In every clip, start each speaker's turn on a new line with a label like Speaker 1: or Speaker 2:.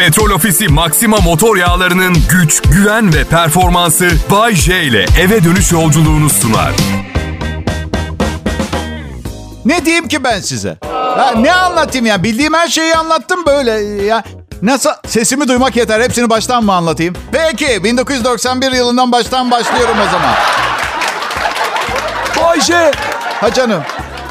Speaker 1: Petrol Ofisi Maxima motor yağlarının güç, güven ve performansı Bay J ile eve dönüş yolculuğunu sunar.
Speaker 2: Ne diyeyim ki ben size? Ya ne anlatayım ya? Bildiğim her şeyi anlattım böyle ya. Nasıl? Sesimi duymak yeter. Hepsini baştan mı anlatayım? Peki. 1991 yılından baştan başlıyorum o zaman.
Speaker 3: Bayce,
Speaker 2: Ha canım.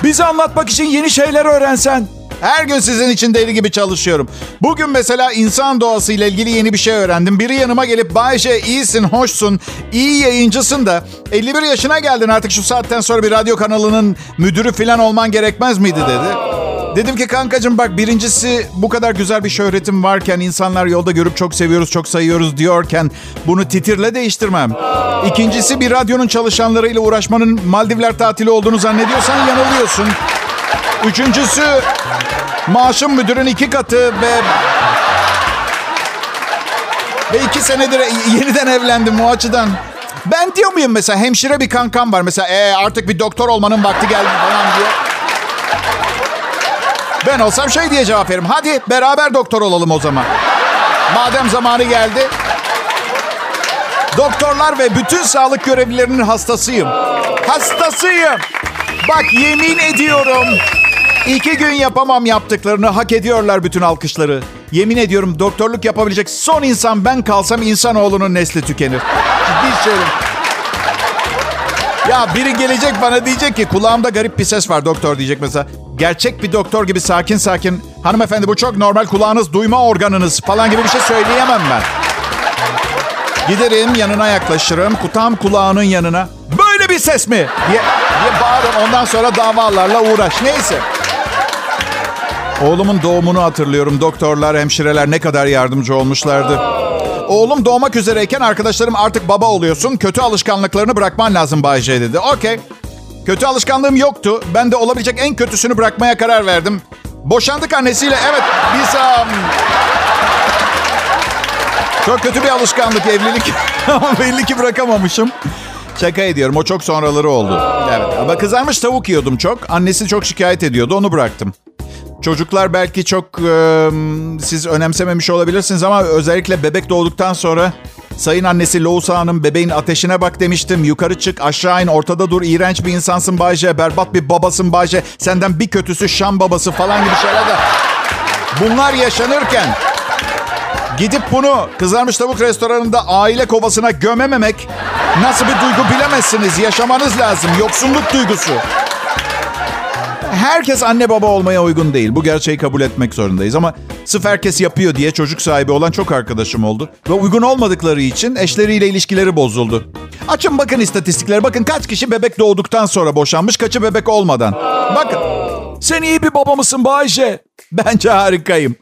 Speaker 3: bize anlatmak için yeni şeyler öğrensen.
Speaker 2: Her gün sizin için deli gibi çalışıyorum. Bugün mesela insan doğası ile ilgili yeni bir şey öğrendim. Biri yanıma gelip Bayşe iyisin, hoşsun, iyi yayıncısın da 51 yaşına geldin artık şu saatten sonra bir radyo kanalının müdürü falan olman gerekmez miydi dedi. Dedim ki kankacığım bak birincisi bu kadar güzel bir şöhretim varken insanlar yolda görüp çok seviyoruz, çok sayıyoruz diyorken bunu titirle değiştirmem. İkincisi bir radyonun çalışanlarıyla uğraşmanın Maldivler tatili olduğunu zannediyorsan yanılıyorsun. Üçüncüsü maaşım müdürün iki katı ve... Ve iki senedir yeniden evlendim o açıdan. Ben diyor muyum mesela hemşire bir kankam var. Mesela ee, artık bir doktor olmanın vakti geldi falan diye. Ben olsam şey diye cevap veririm. Hadi beraber doktor olalım o zaman. Madem zamanı geldi. Doktorlar ve bütün sağlık görevlilerinin hastasıyım. Hastasıyım. Bak yemin ediyorum. İki gün yapamam yaptıklarını hak ediyorlar bütün alkışları. Yemin ediyorum doktorluk yapabilecek son insan ben kalsam insanoğlunun nesli tükenir. Ciddi söylüyorum. Ya biri gelecek bana diyecek ki kulağımda garip bir ses var doktor diyecek mesela. Gerçek bir doktor gibi sakin sakin. Hanımefendi bu çok normal kulağınız duyma organınız falan gibi bir şey söyleyemem ben. Giderim yanına yaklaşırım. Kutam kulağının yanına. Böyle bir ses mi? Diye, diye bağırırım. Ondan sonra davalarla uğraş. Neyse. Oğlumun doğumunu hatırlıyorum. Doktorlar, hemşireler ne kadar yardımcı olmuşlardı. Oğlum doğmak üzereyken arkadaşlarım artık baba oluyorsun. Kötü alışkanlıklarını bırakman lazım Bay J dedi. Okey. Kötü alışkanlığım yoktu. Ben de olabilecek en kötüsünü bırakmaya karar verdim. Boşandık annesiyle. Evet biz... Um... Çok kötü bir alışkanlık evlilik. Ama belli ki bırakamamışım. Şaka ediyorum. O çok sonraları oldu. Evet. Ama kızarmış tavuk yiyordum çok. Annesi çok şikayet ediyordu. Onu bıraktım. Çocuklar belki çok e, siz önemsememiş olabilirsiniz ama özellikle bebek doğduktan sonra Sayın annesi Louisa Hanım bebeğin ateşine bak demiştim. Yukarı çık aşağı in ortada dur. İğrenç bir insansın Bayce. Berbat bir babasın Bayce. Senden bir kötüsü Şam babası falan gibi şeyler de. Bunlar yaşanırken gidip bunu kızarmış tavuk restoranında aile kovasına gömememek nasıl bir duygu bilemezsiniz. Yaşamanız lazım. Yoksulluk duygusu. Herkes anne baba olmaya uygun değil. Bu gerçeği kabul etmek zorundayız ama sırf herkes yapıyor diye çocuk sahibi olan çok arkadaşım oldu. Ve uygun olmadıkları için eşleriyle ilişkileri bozuldu. Açın bakın istatistiklere. Bakın kaç kişi bebek doğduktan sonra boşanmış, kaçı bebek olmadan. Bakın.
Speaker 3: Sen iyi bir baba mısın Bayce?
Speaker 2: Bence harikayım.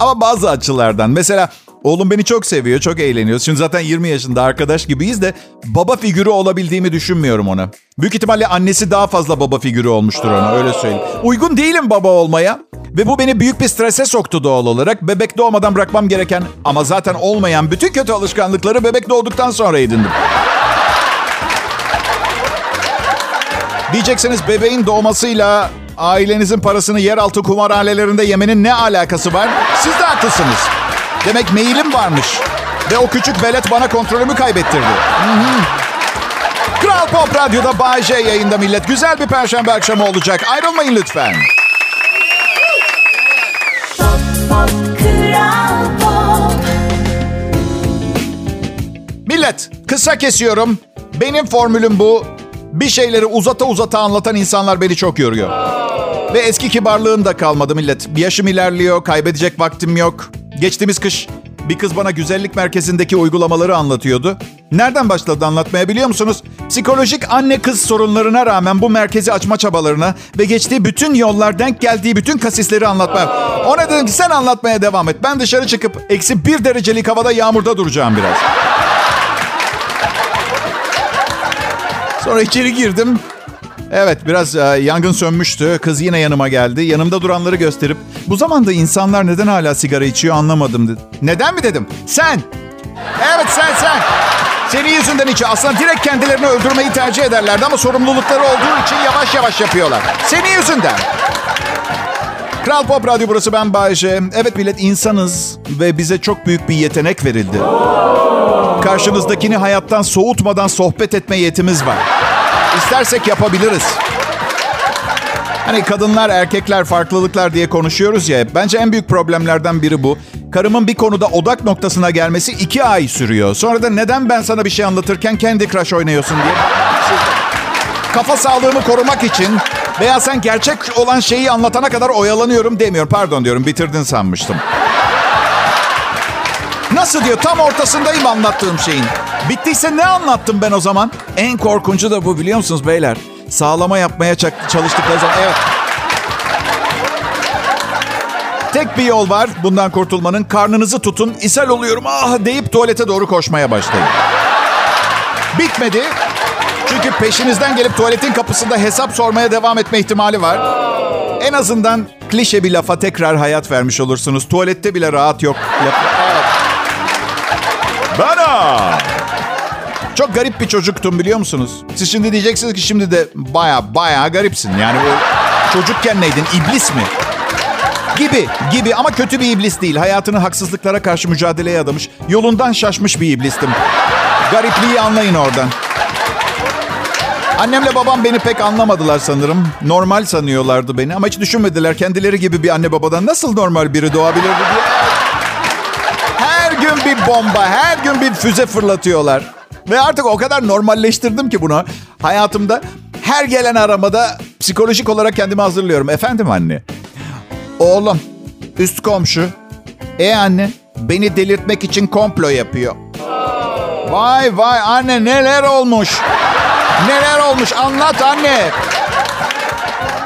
Speaker 2: Ama bazı açılardan. Mesela oğlum beni çok seviyor, çok eğleniyoruz. Şimdi zaten 20 yaşında arkadaş gibiyiz de baba figürü olabildiğimi düşünmüyorum ona. Büyük ihtimalle annesi daha fazla baba figürü olmuştur ona öyle söyleyeyim. Uygun değilim baba olmaya. Ve bu beni büyük bir strese soktu doğal olarak. Bebek doğmadan bırakmam gereken ama zaten olmayan bütün kötü alışkanlıkları bebek doğduktan sonra edindim. Diyeceksiniz bebeğin doğmasıyla ailenizin parasını yeraltı kumarhanelerinde yemenin ne alakası var? Siz de haklısınız. Demek meyilim varmış. Ve o küçük velet bana kontrolümü kaybettirdi. Kral Pop Radyo'da Bay J yayında millet. Güzel bir perşembe akşamı olacak. Ayrılmayın lütfen.
Speaker 4: Pop, pop, Kral Pop.
Speaker 2: Millet kısa kesiyorum. Benim formülüm bu. Bir şeyleri uzata uzata anlatan insanlar beni çok yoruyor. Ve eski kibarlığım da kalmadı millet. Yaşım ilerliyor, kaybedecek vaktim yok. Geçtiğimiz kış bir kız bana güzellik merkezindeki uygulamaları anlatıyordu. Nereden başladı anlatmaya biliyor musunuz? Psikolojik anne kız sorunlarına rağmen bu merkezi açma çabalarına ve geçtiği bütün yollar denk geldiği bütün kasisleri anlatmaya. Ona dedim ki sen anlatmaya devam et. Ben dışarı çıkıp eksi bir derecelik havada yağmurda duracağım biraz. Sonra içeri girdim. Evet biraz e, yangın sönmüştü. Kız yine yanıma geldi. Yanımda duranları gösterip bu zamanda insanlar neden hala sigara içiyor anlamadım dedi. Neden mi dedim? Sen. Evet sen sen. Senin yüzünden içiyor. Aslında direkt kendilerini öldürmeyi tercih ederlerdi ama sorumlulukları olduğu için yavaş yavaş yapıyorlar. Senin yüzünden. Kral Pop Radyo burası ben Bayece. Evet millet insanız ve bize çok büyük bir yetenek verildi. Karşınızdakini hayattan soğutmadan sohbet etme yetimiz var. İstersek yapabiliriz. Hani kadınlar, erkekler, farklılıklar diye konuşuyoruz ya. Bence en büyük problemlerden biri bu. Karımın bir konuda odak noktasına gelmesi iki ay sürüyor. Sonra da neden ben sana bir şey anlatırken Candy Crush oynuyorsun diye. Kafa sağlığımı korumak için veya sen gerçek olan şeyi anlatana kadar oyalanıyorum demiyor. Pardon diyorum bitirdin sanmıştım. Nasıl diyor tam ortasındayım anlattığım şeyin. Bittiyse ne anlattım ben o zaman? En korkuncu da bu biliyor musunuz beyler? Sağlama yapmaya ça- çalıştıkları zaman. Evet. Tek bir yol var bundan kurtulmanın. Karnınızı tutun, ishal oluyorum ah deyip tuvalete doğru koşmaya başlayın. Bitmedi. Çünkü peşinizden gelip tuvaletin kapısında hesap sormaya devam etme ihtimali var. En azından klişe bir lafa tekrar hayat vermiş olursunuz. Tuvalette bile rahat yok. Bana! Çok garip bir çocuktum biliyor musunuz? Siz şimdi diyeceksiniz ki şimdi de baya baya garipsin. Yani bu çocukken neydin? İblis mi? Gibi, gibi ama kötü bir iblis değil. Hayatını haksızlıklara karşı mücadeleye adamış, yolundan şaşmış bir iblistim. Garipliği anlayın oradan. Annemle babam beni pek anlamadılar sanırım. Normal sanıyorlardı beni ama hiç düşünmediler. Kendileri gibi bir anne babadan nasıl normal biri doğabilirdi diye. Her gün bir bomba, her gün bir füze fırlatıyorlar. Ve artık o kadar normalleştirdim ki bunu. Hayatımda her gelen aramada psikolojik olarak kendimi hazırlıyorum. Efendim anne. Oğlum, üst komşu. E anne, beni delirtmek için komplo yapıyor. Vay vay anne neler olmuş. Neler olmuş anlat anne.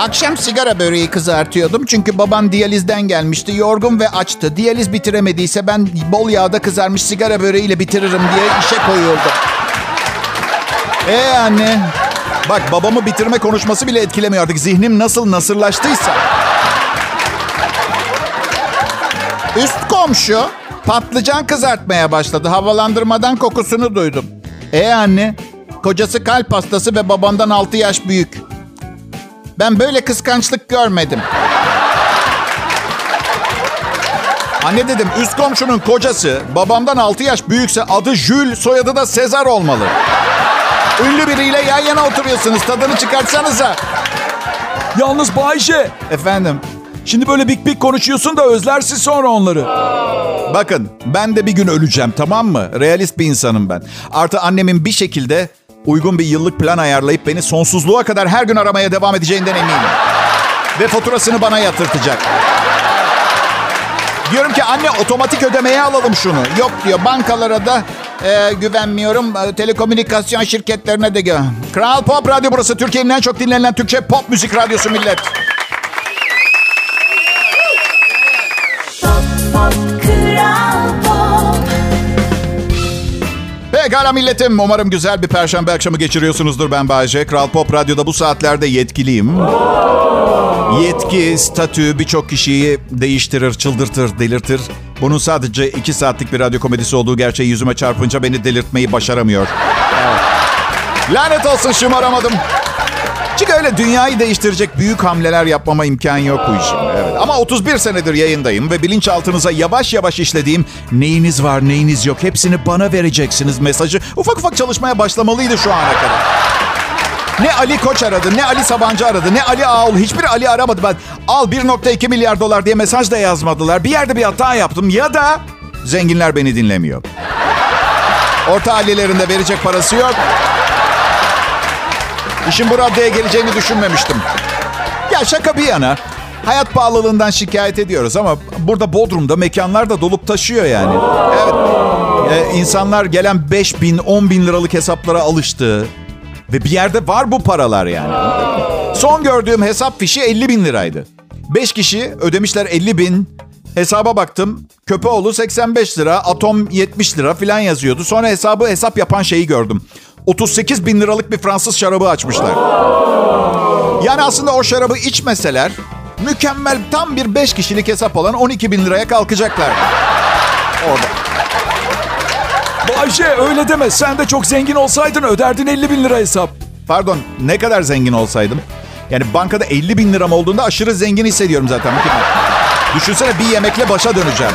Speaker 2: Akşam sigara böreği kızartıyordum çünkü babam diyalizden gelmişti. Yorgun ve açtı. Diyaliz bitiremediyse ben bol yağda kızarmış sigara böreğiyle bitiririm diye işe koyuyordum. Ee anne. Bak babamı bitirme konuşması bile etkilemiyor artık. Zihnim nasıl nasırlaştıysa. Üst komşu patlıcan kızartmaya başladı. Havalandırmadan kokusunu duydum. E anne, kocası kalp hastası ve babamdan 6 yaş büyük. Ben böyle kıskançlık görmedim. Anne dedim üst komşunun kocası babamdan 6 yaş büyükse adı Jules soyadı da Sezar olmalı. Ünlü biriyle yan yana oturuyorsunuz tadını çıkartsanıza.
Speaker 3: Yalnız Bayşe.
Speaker 2: Efendim
Speaker 3: Şimdi böyle bik bik konuşuyorsun da özlersin sonra onları.
Speaker 2: Bakın ben de bir gün öleceğim tamam mı? Realist bir insanım ben. Artı annemin bir şekilde uygun bir yıllık plan ayarlayıp beni sonsuzluğa kadar her gün aramaya devam edeceğinden eminim. Ve faturasını bana yatırtacak. Diyorum ki anne otomatik ödemeye alalım şunu. Yok diyor bankalara da e, güvenmiyorum. E, telekomünikasyon şirketlerine de gö- Kral Pop Radyo burası. Türkiye'nin en çok dinlenen Türkçe pop müzik radyosu millet. Pekala milletim. Umarım güzel bir perşembe akşamı geçiriyorsunuzdur. Ben Bayece. Kral Pop Radyo'da bu saatlerde yetkiliyim. Yetki, statü birçok kişiyi değiştirir, çıldırtır, delirtir. Bunun sadece iki saatlik bir radyo komedisi olduğu gerçeği yüzüme çarpınca beni delirtmeyi başaramıyor. Evet. Lanet olsun şımaramadım. Çünkü öyle dünyayı değiştirecek büyük hamleler yapmama imkan yok bu işin. Evet. Ama 31 senedir yayındayım ve bilinçaltınıza yavaş yavaş işlediğim neyiniz var neyiniz yok hepsini bana vereceksiniz mesajı ufak ufak çalışmaya başlamalıydı şu ana kadar. Ne Ali Koç aradı, ne Ali Sabancı aradı, ne Ali Ağul. Hiçbir Ali aramadı. Ben al 1.2 milyar dolar diye mesaj da yazmadılar. Bir yerde bir hata yaptım ya da zenginler beni dinlemiyor. Orta ailelerinde verecek parası yok. İşin bu raddeye geleceğini düşünmemiştim. Ya şaka bir yana. Hayat pahalılığından şikayet ediyoruz ama burada Bodrum'da mekanlar da dolup taşıyor yani. Evet. Ee, insanlar gelen 5 bin, 10 bin liralık hesaplara alıştı. Ve bir yerde var bu paralar yani. Son gördüğüm hesap fişi 50 bin liraydı. 5 kişi ödemişler 50 bin. Hesaba baktım. Köpeoğlu 85 lira, Atom 70 lira falan yazıyordu. Sonra hesabı hesap yapan şeyi gördüm. 38 bin liralık bir Fransız şarabı açmışlar. Yani aslında o şarabı içmeseler mükemmel tam bir 5 kişilik hesap olan 12 bin liraya kalkacaklar. Orada.
Speaker 3: Bayşe öyle deme. Sen de çok zengin olsaydın öderdin 50 bin lira hesap.
Speaker 2: Pardon ne kadar zengin olsaydım? Yani bankada 50 bin liram olduğunda aşırı zengin hissediyorum zaten. Düşünsene bir yemekle başa döneceğim.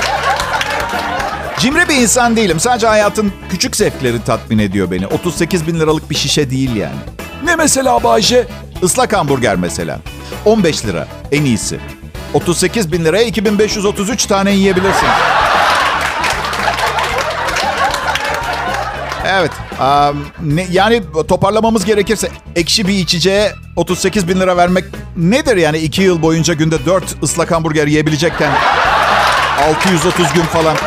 Speaker 2: Cimri bir insan değilim. Sadece hayatın küçük zevkleri tatmin ediyor beni. 38 bin liralık bir şişe değil yani.
Speaker 3: Ne mesela Bayce?
Speaker 2: Islak hamburger mesela. 15 lira en iyisi. 38 bin liraya 2533 tane yiyebilirsin. Evet. um, ne, yani toparlamamız gerekirse ekşi bir içeceğe 38 bin lira vermek nedir yani 2 yıl boyunca günde 4 ıslak hamburger yiyebilecekken 630 gün falan.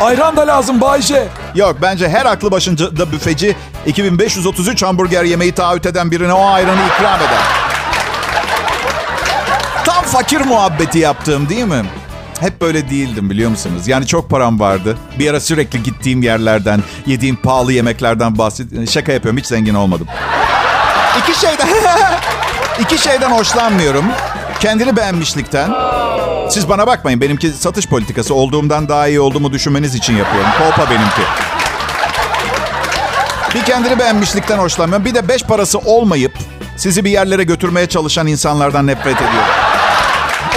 Speaker 3: Ayran da lazım Bayce.
Speaker 2: Yok bence her aklı başında büfeci 2533 hamburger yemeği taahhüt eden birine o ayranı ikram eder. Tam fakir muhabbeti yaptığım değil mi? Hep böyle değildim biliyor musunuz? Yani çok param vardı. Bir ara sürekli gittiğim yerlerden, yediğim pahalı yemeklerden bahset... Şaka yapıyorum hiç zengin olmadım. İki şeyden... iki şeyden hoşlanmıyorum. Kendini beğenmişlikten. Siz bana bakmayın benimki satış politikası. Olduğumdan daha iyi olduğumu düşünmeniz için yapıyorum. Kolpa benimki. Bir kendini beğenmişlikten hoşlanmıyorum. Bir de beş parası olmayıp sizi bir yerlere götürmeye çalışan insanlardan nefret ediyorum.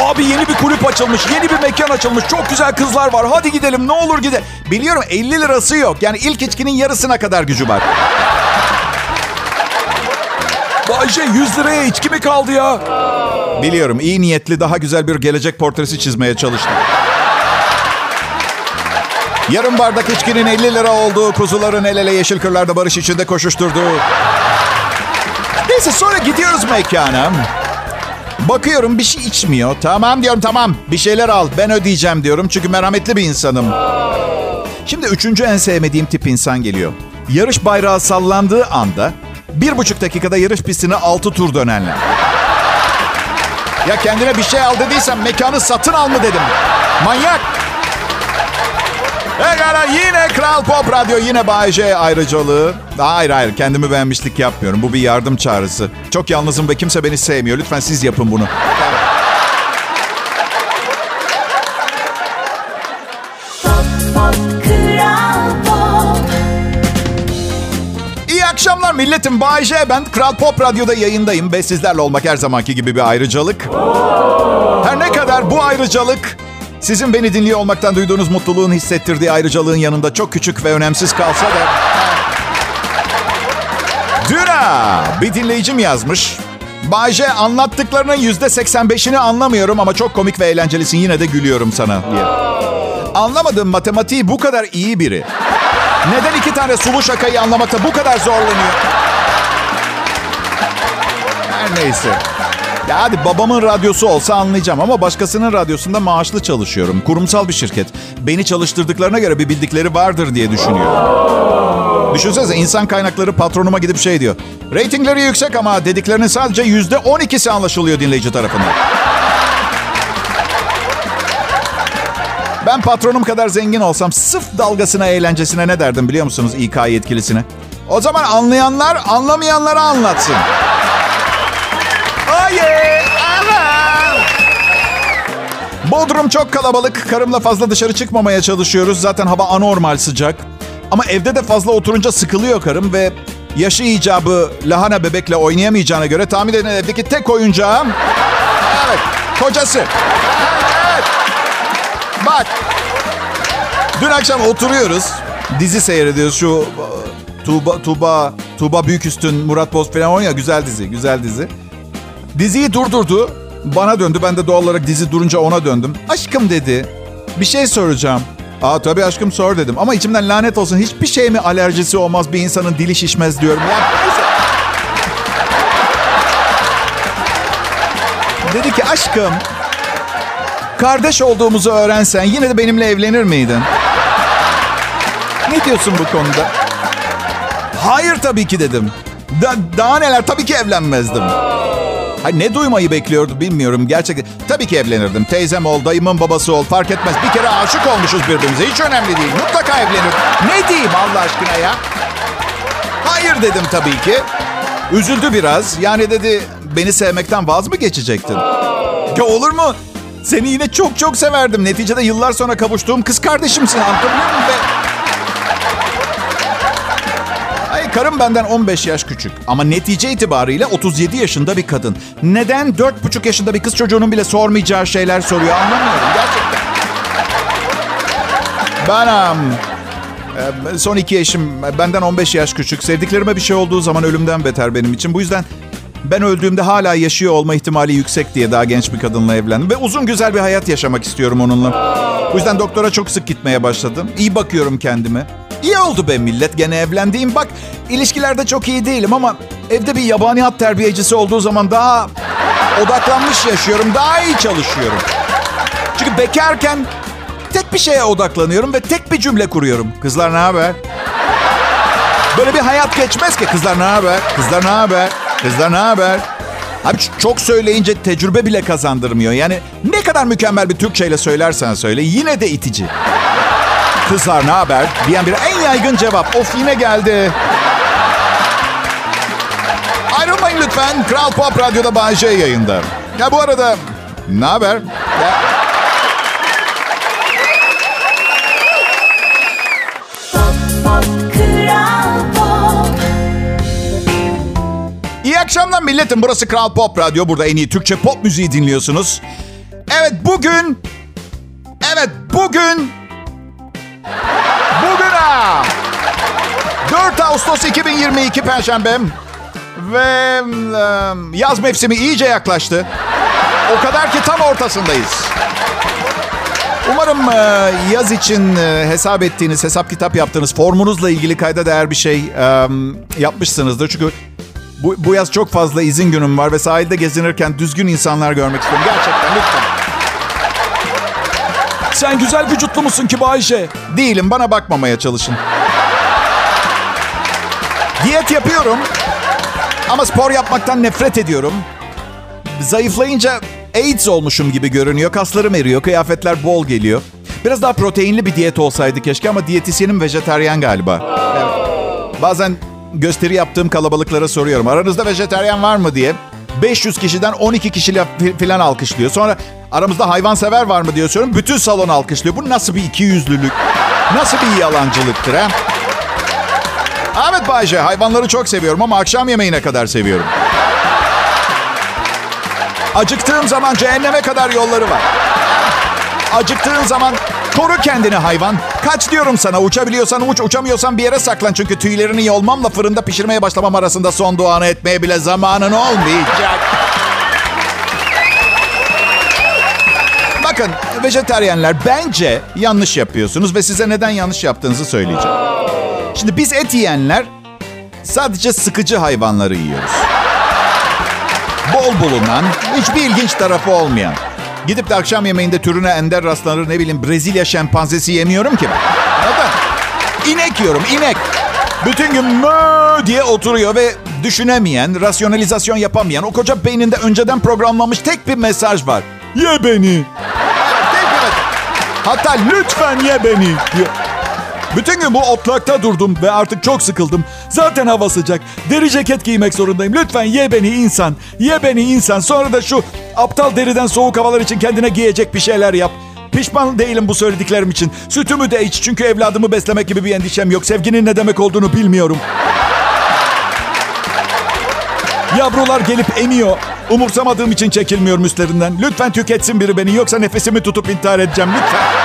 Speaker 3: Abi yeni bir kulüp açılmış, yeni bir mekan açılmış. Çok güzel kızlar var. Hadi gidelim ne olur gide.
Speaker 2: Biliyorum 50 lirası yok. Yani ilk içkinin yarısına kadar gücü var.
Speaker 3: Bayce 100 liraya içki mi kaldı ya?
Speaker 2: Biliyorum iyi niyetli daha güzel bir gelecek portresi çizmeye çalıştım. Yarım bardak içkinin 50 lira olduğu, kuzuların el ele yeşil kırlarda barış içinde koşuşturduğu. Neyse sonra gidiyoruz mekana. Bakıyorum bir şey içmiyor. Tamam diyorum tamam bir şeyler al ben ödeyeceğim diyorum. Çünkü merhametli bir insanım. Şimdi üçüncü en sevmediğim tip insan geliyor. Yarış bayrağı sallandığı anda bir buçuk dakikada yarış pistini altı tur dönenler. Ya kendine bir şey al dediysen mekanı satın al mı dedim. Manyak. Pekala yine Kral Pop Radyo yine Bay J ayrıcalığı. Hayır hayır kendimi beğenmişlik yapmıyorum. Bu bir yardım çağrısı. Çok yalnızım ve kimse beni sevmiyor. Lütfen siz yapın bunu. Akşamlar milletim. Bay J ben Kral Pop Radyo'da yayındayım ve sizlerle olmak her zamanki gibi bir ayrıcalık. Her ne kadar bu ayrıcalık sizin beni dinliyor olmaktan duyduğunuz mutluluğun hissettirdiği ayrıcalığın yanında çok küçük ve önemsiz kalsa da... Düna bir dinleyicim yazmış. Bayce anlattıklarının yüzde 85'ini anlamıyorum ama çok komik ve eğlencelisin yine de gülüyorum sana diye. Anlamadığım matematiği bu kadar iyi biri. Neden iki tane sulu şakayı anlamakta bu kadar zorlanıyor? Her neyse. Ya hadi babamın radyosu olsa anlayacağım ama başkasının radyosunda maaşlı çalışıyorum. Kurumsal bir şirket. Beni çalıştırdıklarına göre bir bildikleri vardır diye düşünüyorum. Düşünsenize insan kaynakları patronuma gidip şey diyor. Ratingleri yüksek ama dediklerinin sadece yüzde on ikisi anlaşılıyor dinleyici tarafından. Ben patronum kadar zengin olsam sırf dalgasına, eğlencesine ne derdim biliyor musunuz İK yetkilisine? O zaman anlayanlar anlamayanlara anlatsın. Hayır. Bodrum çok kalabalık. Karımla fazla dışarı çıkmamaya çalışıyoruz. Zaten hava anormal sıcak. Ama evde de fazla oturunca sıkılıyor karım ve yaşı icabı lahana bebekle oynayamayacağına göre tahmin edin evdeki tek oyuncağım... Evet, kocası. Bak. Dün akşam oturuyoruz. Dizi seyrediyoruz. Şu e, Tuğba, Tuğba, Tuğba Büyüküstün, Murat Boz falan oynuyor. Güzel dizi, güzel dizi. Diziyi durdurdu. Bana döndü. Ben de doğal olarak dizi durunca ona döndüm. Aşkım dedi. Bir şey soracağım. Aa tabii aşkım sor dedim. Ama içimden lanet olsun hiçbir şey mi alerjisi olmaz bir insanın dili şişmez diyorum. Ya. Dedi ki aşkım kardeş olduğumuzu öğrensen yine de benimle evlenir miydin? Ne diyorsun bu konuda? Hayır tabii ki dedim. Da, daha neler tabii ki evlenmezdim. Ha, ne duymayı bekliyordu bilmiyorum gerçekten. Tabii ki evlenirdim. Teyzem ol, dayımın babası ol fark etmez. Bir kere aşık olmuşuz birbirimize. Hiç önemli değil. Mutlaka evlenir. Ne diyeyim Allah aşkına ya? Hayır dedim tabii ki. Üzüldü biraz. Yani dedi beni sevmekten vaz mı geçecektin? Ya olur mu? Seni yine çok çok severdim. Neticede yıllar sonra kavuştuğum kız kardeşimsin. Anlatabiliyor muyum? Ay Karım benden 15 yaş küçük ama netice itibariyle 37 yaşında bir kadın. Neden 4,5 yaşında bir kız çocuğunun bile sormayacağı şeyler soruyor anlamıyorum gerçekten. Ben um, son iki eşim benden 15 yaş küçük. Sevdiklerime bir şey olduğu zaman ölümden beter benim için. Bu yüzden ben öldüğümde hala yaşıyor olma ihtimali yüksek diye daha genç bir kadınla evlendim. Ve uzun güzel bir hayat yaşamak istiyorum onunla. Bu yüzden doktora çok sık gitmeye başladım. İyi bakıyorum kendime. İyi oldu be millet gene evlendiğim. Bak ilişkilerde çok iyi değilim ama evde bir yabani hat terbiyecisi olduğu zaman daha odaklanmış yaşıyorum. Daha iyi çalışıyorum. Çünkü bekarken tek bir şeye odaklanıyorum ve tek bir cümle kuruyorum. Kızlar ne haber? Böyle bir hayat geçmez ki. Kızlar ne haber? Kızlar ne haber? Kızlar ne haber? Abi çok söyleyince tecrübe bile kazandırmıyor. Yani ne kadar mükemmel bir Türkçeyle söylersen söyle yine de itici. Kızlar ne haber? Diyen bir en yaygın cevap. Of yine geldi. Ayrılmayın lütfen. Kral Pop Radyo'da J yayında. Ya bu arada ne haber? Akşamlar milletim. Burası Kral Pop Radyo. Burada en iyi Türkçe pop müziği dinliyorsunuz. Evet bugün... Evet bugün... Bugün ha! 4 Ağustos 2022 Perşembe. Ve yaz mevsimi iyice yaklaştı. O kadar ki tam ortasındayız. Umarım yaz için hesap ettiğiniz, hesap kitap yaptığınız formunuzla ilgili kayda değer bir şey yapmışsınızdır. Çünkü bu, bu yaz çok fazla izin günüm var ve sahilde gezinirken düzgün insanlar görmek istiyorum. Gerçekten lütfen.
Speaker 3: Sen güzel vücutlu musun ki Bayşe?
Speaker 2: Değilim bana bakmamaya çalışın. Diyet yapıyorum. Ama spor yapmaktan nefret ediyorum. Zayıflayınca AIDS olmuşum gibi görünüyor. Kaslarım eriyor, kıyafetler bol geliyor. Biraz daha proteinli bir diyet olsaydı keşke ama diyetisyenim vejeteryan galiba. Evet. Bazen gösteri yaptığım kalabalıklara soruyorum. Aranızda vejeteryan var mı diye. 500 kişiden 12 kişiyle falan alkışlıyor. Sonra aramızda hayvansever var mı diye soruyorum. Bütün salon alkışlıyor. Bu nasıl bir ikiyüzlülük? Nasıl bir yalancılıktır ha? Evet Bayce, hayvanları çok seviyorum ama akşam yemeğine kadar seviyorum. Acıktığım zaman cehenneme kadar yolları var. Acıktığın zaman koru kendini hayvan. Kaç diyorum sana uçabiliyorsan uç uçamıyorsan bir yere saklan. Çünkü tüylerini yolmamla fırında pişirmeye başlamam arasında son duanı etmeye bile zamanın olmayacak. Bakın vejeteryenler bence yanlış yapıyorsunuz ve size neden yanlış yaptığınızı söyleyeceğim. Şimdi biz et yiyenler sadece sıkıcı hayvanları yiyoruz. Bol bulunan, hiçbir ilginç tarafı olmayan. Gidip de akşam yemeğinde türüne ender rastlanır ne bileyim Brezilya şempanzesi yemiyorum ki ben. Anladın? İnek yiyorum, inek. Bütün gün mö diye oturuyor ve düşünemeyen, rasyonalizasyon yapamayan, o koca beyninde önceden programlanmış tek bir mesaj var. Ye beni. Hatta lütfen ye beni. diyor. Bütün gün bu otlakta durdum ve artık çok sıkıldım. Zaten hava sıcak. Deri ceket giymek zorundayım. Lütfen ye beni insan. Ye beni insan. Sonra da şu aptal deriden soğuk havalar için kendine giyecek bir şeyler yap. Pişman değilim bu söylediklerim için. Sütümü de iç çünkü evladımı beslemek gibi bir endişem yok. Sevginin ne demek olduğunu bilmiyorum. Yavrular gelip emiyor. Umursamadığım için çekilmiyorum üstlerinden. Lütfen tüketsin biri beni yoksa nefesimi tutup intihar edeceğim lütfen.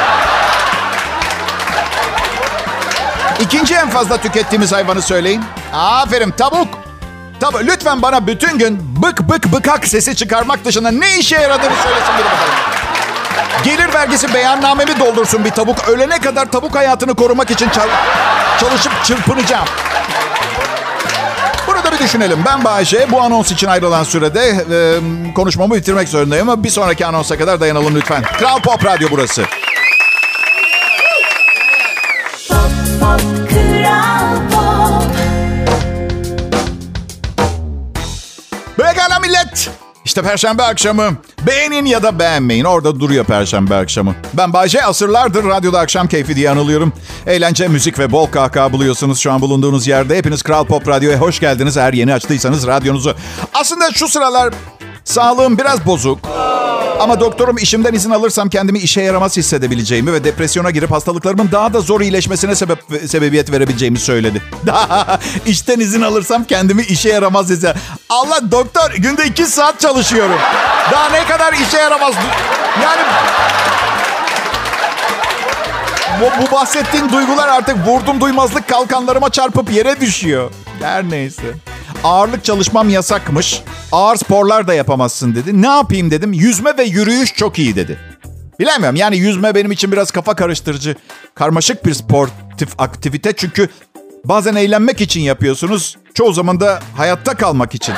Speaker 2: İkinci en fazla tükettiğimiz hayvanı söyleyin. Aferin tavuk. Tabii lütfen bana bütün gün bık bık bıkak sesi çıkarmak dışında ne işe yaradığını söylesin biri bakalım. Gelir vergisi beyannamemi doldursun bir tavuk. Ölene kadar tavuk hayatını korumak için çal- çalışıp çırpınacağım. Burada bir düşünelim. Ben Bayşe. Bu anons için ayrılan sürede e, konuşmamı bitirmek zorundayım ama bir sonraki anonsa kadar dayanalım lütfen. Kral Pop Radyo burası.
Speaker 4: Pop, pop.
Speaker 2: İşte Perşembe akşamı. Beğenin ya da beğenmeyin. Orada duruyor Perşembe akşamı. Ben Bayce asırlardır radyoda akşam keyfi diye anılıyorum. Eğlence, müzik ve bol kahkaha buluyorsunuz şu an bulunduğunuz yerde. Hepiniz Kral Pop Radyo'ya hoş geldiniz. Eğer yeni açtıysanız radyonuzu. Aslında şu sıralar sağlığım biraz bozuk. Ama doktorum işimden izin alırsam kendimi işe yaramaz hissedebileceğimi ve depresyona girip hastalıklarımın daha da zor iyileşmesine sebep sebebiyet verebileceğimi söyledi. İşten izin alırsam kendimi işe yaramaz hisse. Allah doktor günde iki saat çalışıyorum. Daha ne kadar işe yaramaz? Yani bu, bu bahsettiğin duygular artık vurdum duymazlık kalkanlarıma çarpıp yere düşüyor. Her neyse. Ağırlık çalışmam yasakmış. Ağır sporlar da yapamazsın dedi. Ne yapayım dedim. Yüzme ve yürüyüş çok iyi dedi. Bilemiyorum yani yüzme benim için biraz kafa karıştırıcı. Karmaşık bir sportif aktivite çünkü bazen eğlenmek için yapıyorsunuz. Çoğu zaman da hayatta kalmak için.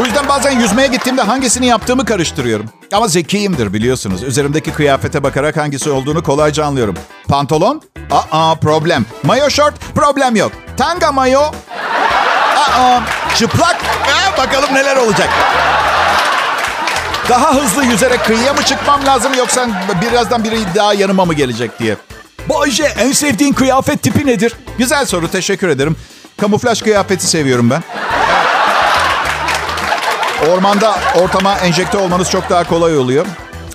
Speaker 2: Bu yüzden bazen yüzmeye gittiğimde hangisini yaptığımı karıştırıyorum. Ama zekiyimdir biliyorsunuz. Üzerimdeki kıyafete bakarak hangisi olduğunu kolayca anlıyorum. Pantolon? Aa problem. Mayo şort? Problem yok. Tanga mayo? Aa çıplak? Ee, bakalım neler olacak. Daha hızlı yüzerek kıyıya mı çıkmam lazım yoksa birazdan biri daha yanıma mı gelecek diye.
Speaker 3: Bayce en sevdiğin kıyafet tipi nedir?
Speaker 2: Güzel soru teşekkür ederim. Kamuflaj kıyafeti seviyorum ben. Ormanda ortama enjekte olmanız çok daha kolay oluyor.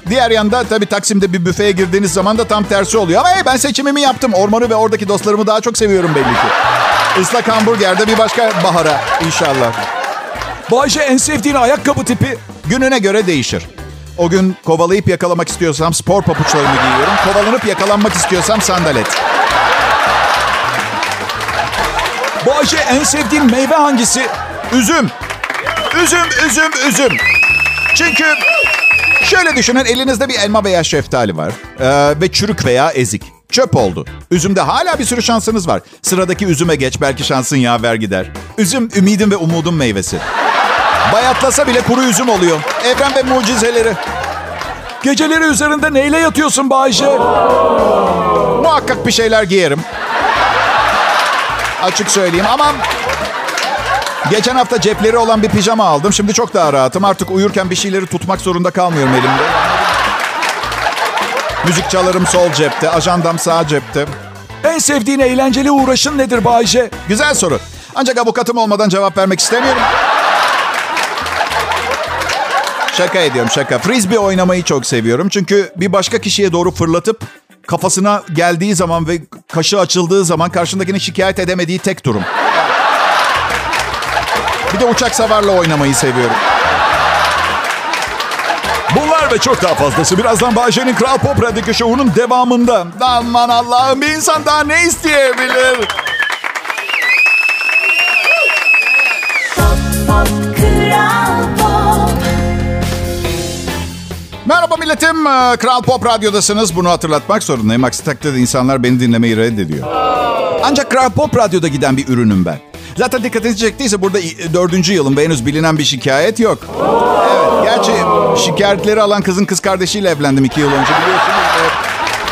Speaker 2: Diğer yanda tabii Taksim'de bir büfeye girdiğiniz zaman da tam tersi oluyor. Ama hey, ben seçimimi yaptım. Ormanı ve oradaki dostlarımı daha çok seviyorum belli ki. Islak hamburgerde bir başka bahara inşallah.
Speaker 3: Bayce en sevdiğin ayakkabı tipi?
Speaker 2: Gününe göre değişir. O gün kovalayıp yakalamak istiyorsam spor papuçlarımı giyiyorum. Kovalanıp yakalanmak istiyorsam sandalet.
Speaker 3: Bayce en sevdiğin meyve hangisi?
Speaker 2: Üzüm. Üzüm, üzüm, üzüm. Çünkü şöyle düşünün elinizde bir elma veya şeftali var. Ee, ve çürük veya ezik. Çöp oldu. Üzümde hala bir sürü şansınız var. Sıradaki üzüme geç belki şansın yaver gider. Üzüm ümidim ve umudum meyvesi. Bayatlasa bile kuru üzüm oluyor. Evren ve mucizeleri.
Speaker 3: Geceleri üzerinde neyle yatıyorsun Bayce?
Speaker 2: Muhakkak bir şeyler giyerim. Açık söyleyeyim ama... Geçen hafta cepleri olan bir pijama aldım. Şimdi çok daha rahatım. Artık uyurken bir şeyleri tutmak zorunda kalmıyorum elimde. Müzik çalarım sol cepte, ajandam sağ cepte.
Speaker 3: En sevdiğin eğlenceli uğraşın nedir Bayce?
Speaker 2: Güzel soru. Ancak avukatım olmadan cevap vermek istemiyorum. Şaka ediyorum şaka. Frisbee oynamayı çok seviyorum. Çünkü bir başka kişiye doğru fırlatıp kafasına geldiği zaman ve kaşı açıldığı zaman karşındakini şikayet edemediği tek durum. Bir de uçak savarla oynamayı seviyorum.
Speaker 3: Bunlar ve çok daha fazlası birazdan Bayce'nin Kral Pop Radyo Show'unun devamında.
Speaker 2: Aman Allah'ım bir insan daha ne isteyebilir?
Speaker 4: Pop, pop, Kral Pop.
Speaker 2: Merhaba milletim. Ee, Kral Pop Radyo'dasınız. Bunu hatırlatmak zorundayım. Aksi takdirde insanlar beni dinlemeyi reddediyor. Ancak Kral Pop Radyo'da giden bir ürünüm ben. Zaten dikkatinizi çektiyse burada dördüncü yılım ve henüz bilinen bir şikayet yok. Evet, gerçi şikayetleri alan kızın kız kardeşiyle evlendim iki yıl önce biliyorsunuz. Evet.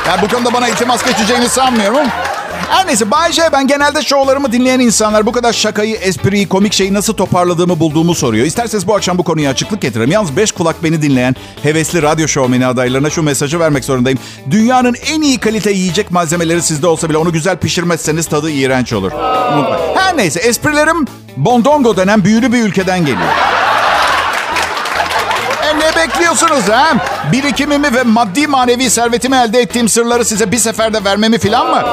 Speaker 2: Yani bu konuda bana iltimas geçeceğini sanmıyorum. Her neyse Bay J ben genelde şovlarımı dinleyen insanlar bu kadar şakayı, espriyi, komik şeyi nasıl toparladığımı bulduğumu soruyor. İsterseniz bu akşam bu konuya açıklık getirelim. Yalnız beş kulak beni dinleyen hevesli radyo şovmeni adaylarına şu mesajı vermek zorundayım. Dünyanın en iyi kalite yiyecek malzemeleri sizde olsa bile onu güzel pişirmezseniz tadı iğrenç olur. Her neyse esprilerim Bondongo denen büyülü bir ülkeden geliyor. Ne bekliyorsunuz ha? Birikimimi ve maddi manevi servetimi elde ettiğim sırları size bir seferde vermemi filan mı?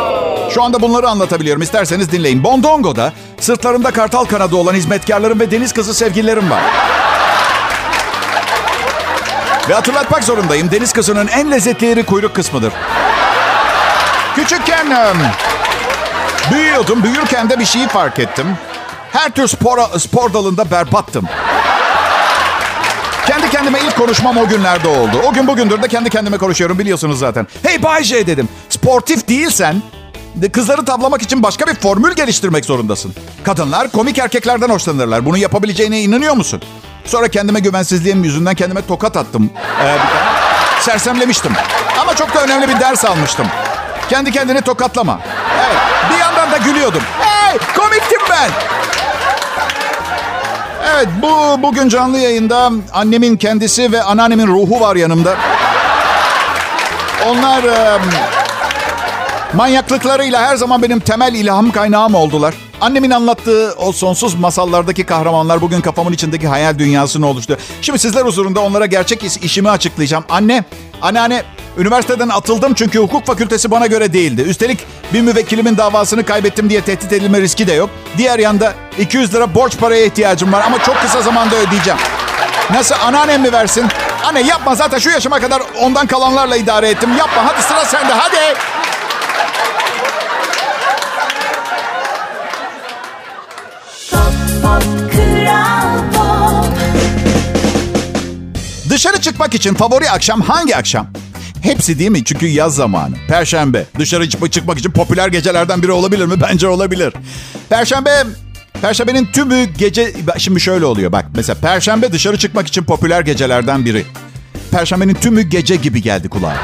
Speaker 2: Şu anda bunları anlatabiliyorum. İsterseniz dinleyin. Bondongo'da sırtlarında kartal kanadı olan hizmetkarlarım ve deniz kızı sevgililerim var. Ve hatırlatmak zorundayım. Deniz kızının en lezzetli yeri kuyruk kısmıdır. Küçükken büyüyordum. Büyürken de bir şeyi fark ettim. Her tür spor, spor dalında berbattım. Kendi kendime ilk konuşmam o günlerde oldu. O gün bugündür de kendi kendime konuşuyorum biliyorsunuz zaten. Hey Bay J dedim. Sportif değilsen de kızları tavlamak için başka bir formül geliştirmek zorundasın. Kadınlar komik erkeklerden hoşlanırlar. Bunu yapabileceğine inanıyor musun? Sonra kendime güvensizliğim yüzünden kendime tokat attım. Ee. Sersemlemiştim. Ama çok da önemli bir ders almıştım. Kendi kendini tokatlama. Evet. Bir yandan da gülüyordum. Hey komiktim ben. Evet bu bugün canlı yayında annemin kendisi ve anneannemin ruhu var yanımda. Onlar e, manyaklıklarıyla her zaman benim temel ilham kaynağım oldular. Annemin anlattığı o sonsuz masallardaki kahramanlar bugün kafamın içindeki hayal dünyasını oluştu. Şimdi sizler huzurunda onlara gerçek iş, işimi açıklayacağım. Anne, anneanne üniversiteden atıldım çünkü hukuk fakültesi bana göre değildi. Üstelik bir müvekkilimin davasını kaybettim diye tehdit edilme riski de yok. Diğer yanda 200 lira borç paraya ihtiyacım var ama çok kısa zamanda ödeyeceğim. Nasıl anneannem mi versin? Anne yapma zaten şu yaşıma kadar ondan kalanlarla idare ettim. Yapma hadi sıra sende hadi. Dışarı çıkmak için favori akşam hangi akşam? Hepsi değil mi? Çünkü yaz zamanı. Perşembe. Dışarı çık- çıkmak için popüler gecelerden biri olabilir mi? Bence olabilir. Perşembe Perşembenin tümü gece... Şimdi şöyle oluyor bak. Mesela Perşembe dışarı çıkmak için popüler gecelerden biri. Perşembenin tümü gece gibi geldi kulağa.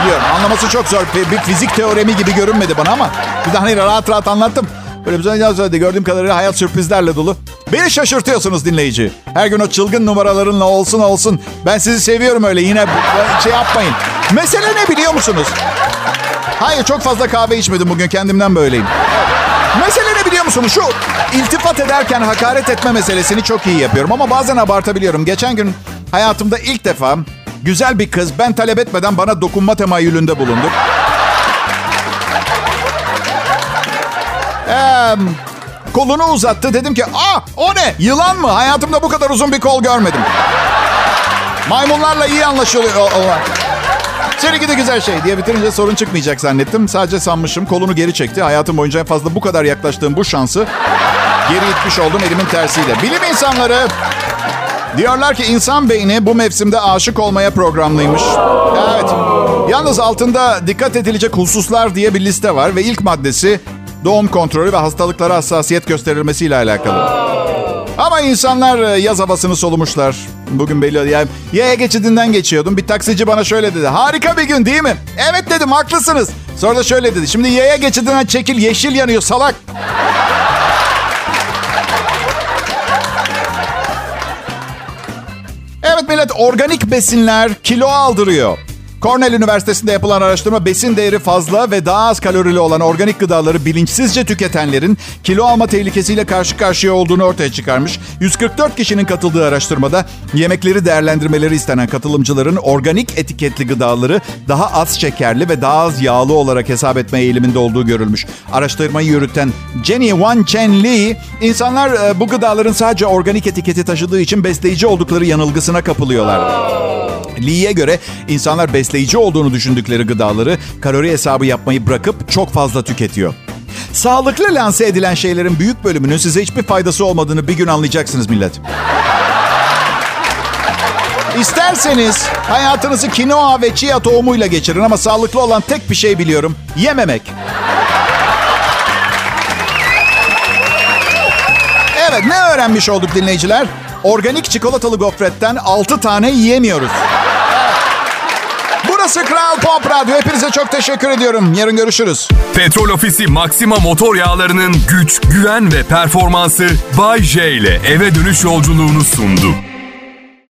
Speaker 2: Biliyorum anlaması çok zor. Bir fizik teoremi gibi görünmedi bana ama... Bir de hani rahat rahat anlattım. Zaman söyledi. Gördüğüm kadarıyla hayat sürprizlerle dolu. Beni şaşırtıyorsunuz dinleyici. Her gün o çılgın numaralarınla olsun olsun. Ben sizi seviyorum öyle. Yine şey yapmayın. Mesele ne biliyor musunuz? Hayır çok fazla kahve içmedim bugün. Kendimden böyleyim. Mesele ne biliyor musunuz? Şu iltifat ederken hakaret etme meselesini çok iyi yapıyorum. Ama bazen abartabiliyorum. Geçen gün hayatımda ilk defa güzel bir kız ben talep etmeden bana dokunma temayülünde bulundu. Ee, kolunu uzattı. Dedim ki aa o ne? Yılan mı? Hayatımda bu kadar uzun bir kol görmedim. Maymunlarla iyi anlaşılıyor. o- o- Seni gidi güzel şey diye bitirince sorun çıkmayacak zannettim. Sadece sanmışım. Kolunu geri çekti. Hayatım boyunca en fazla bu kadar yaklaştığım bu şansı geri itmiş oldum elimin tersiyle. Bilim insanları diyorlar ki insan beyni bu mevsimde aşık olmaya programlıymış. Evet. Yalnız altında dikkat edilecek hususlar diye bir liste var ve ilk maddesi doğum kontrolü ve hastalıklara hassasiyet gösterilmesiyle alakalı. Ama insanlar e, yaz havasını solumuşlar. Bugün belli yani yaya geçidinden geçiyordum. Bir taksici bana şöyle dedi. Harika bir gün değil mi? Evet dedim haklısınız. Sonra da şöyle dedi. Şimdi yaya geçidinden çekil yeşil yanıyor salak. Evet millet organik besinler kilo aldırıyor. Cornell Üniversitesi'nde yapılan araştırma besin değeri fazla ve daha az kalorili olan organik gıdaları bilinçsizce tüketenlerin kilo alma tehlikesiyle karşı karşıya olduğunu ortaya çıkarmış. 144 kişinin katıldığı araştırmada yemekleri değerlendirmeleri istenen katılımcıların organik etiketli gıdaları daha az şekerli ve daha az yağlı olarak hesap etme eğiliminde olduğu görülmüş. Araştırmayı yürüten Jenny Wan Chen Lee, insanlar e, bu gıdaların sadece organik etiketi taşıdığı için besleyici oldukları yanılgısına kapılıyorlar. Lee'ye göre insanlar besleyici olduğunu düşündükleri gıdaları kalori hesabı yapmayı bırakıp çok fazla tüketiyor. Sağlıklı lanse edilen şeylerin büyük bölümünün size hiçbir faydası olmadığını bir gün anlayacaksınız millet. İsterseniz hayatınızı kinoa ve chia tohumuyla geçirin ama sağlıklı olan tek bir şey biliyorum. Yememek. Evet ne öğrenmiş olduk dinleyiciler? Organik çikolatalı gofretten 6 tane yiyemiyoruz. Burası Kral Pop Radyo. Hepinize çok teşekkür ediyorum. Yarın görüşürüz.
Speaker 1: Petrol Ofisi Maxima motor yağlarının güç, güven ve performansı Bay J ile eve dönüş yolculuğunu sundu.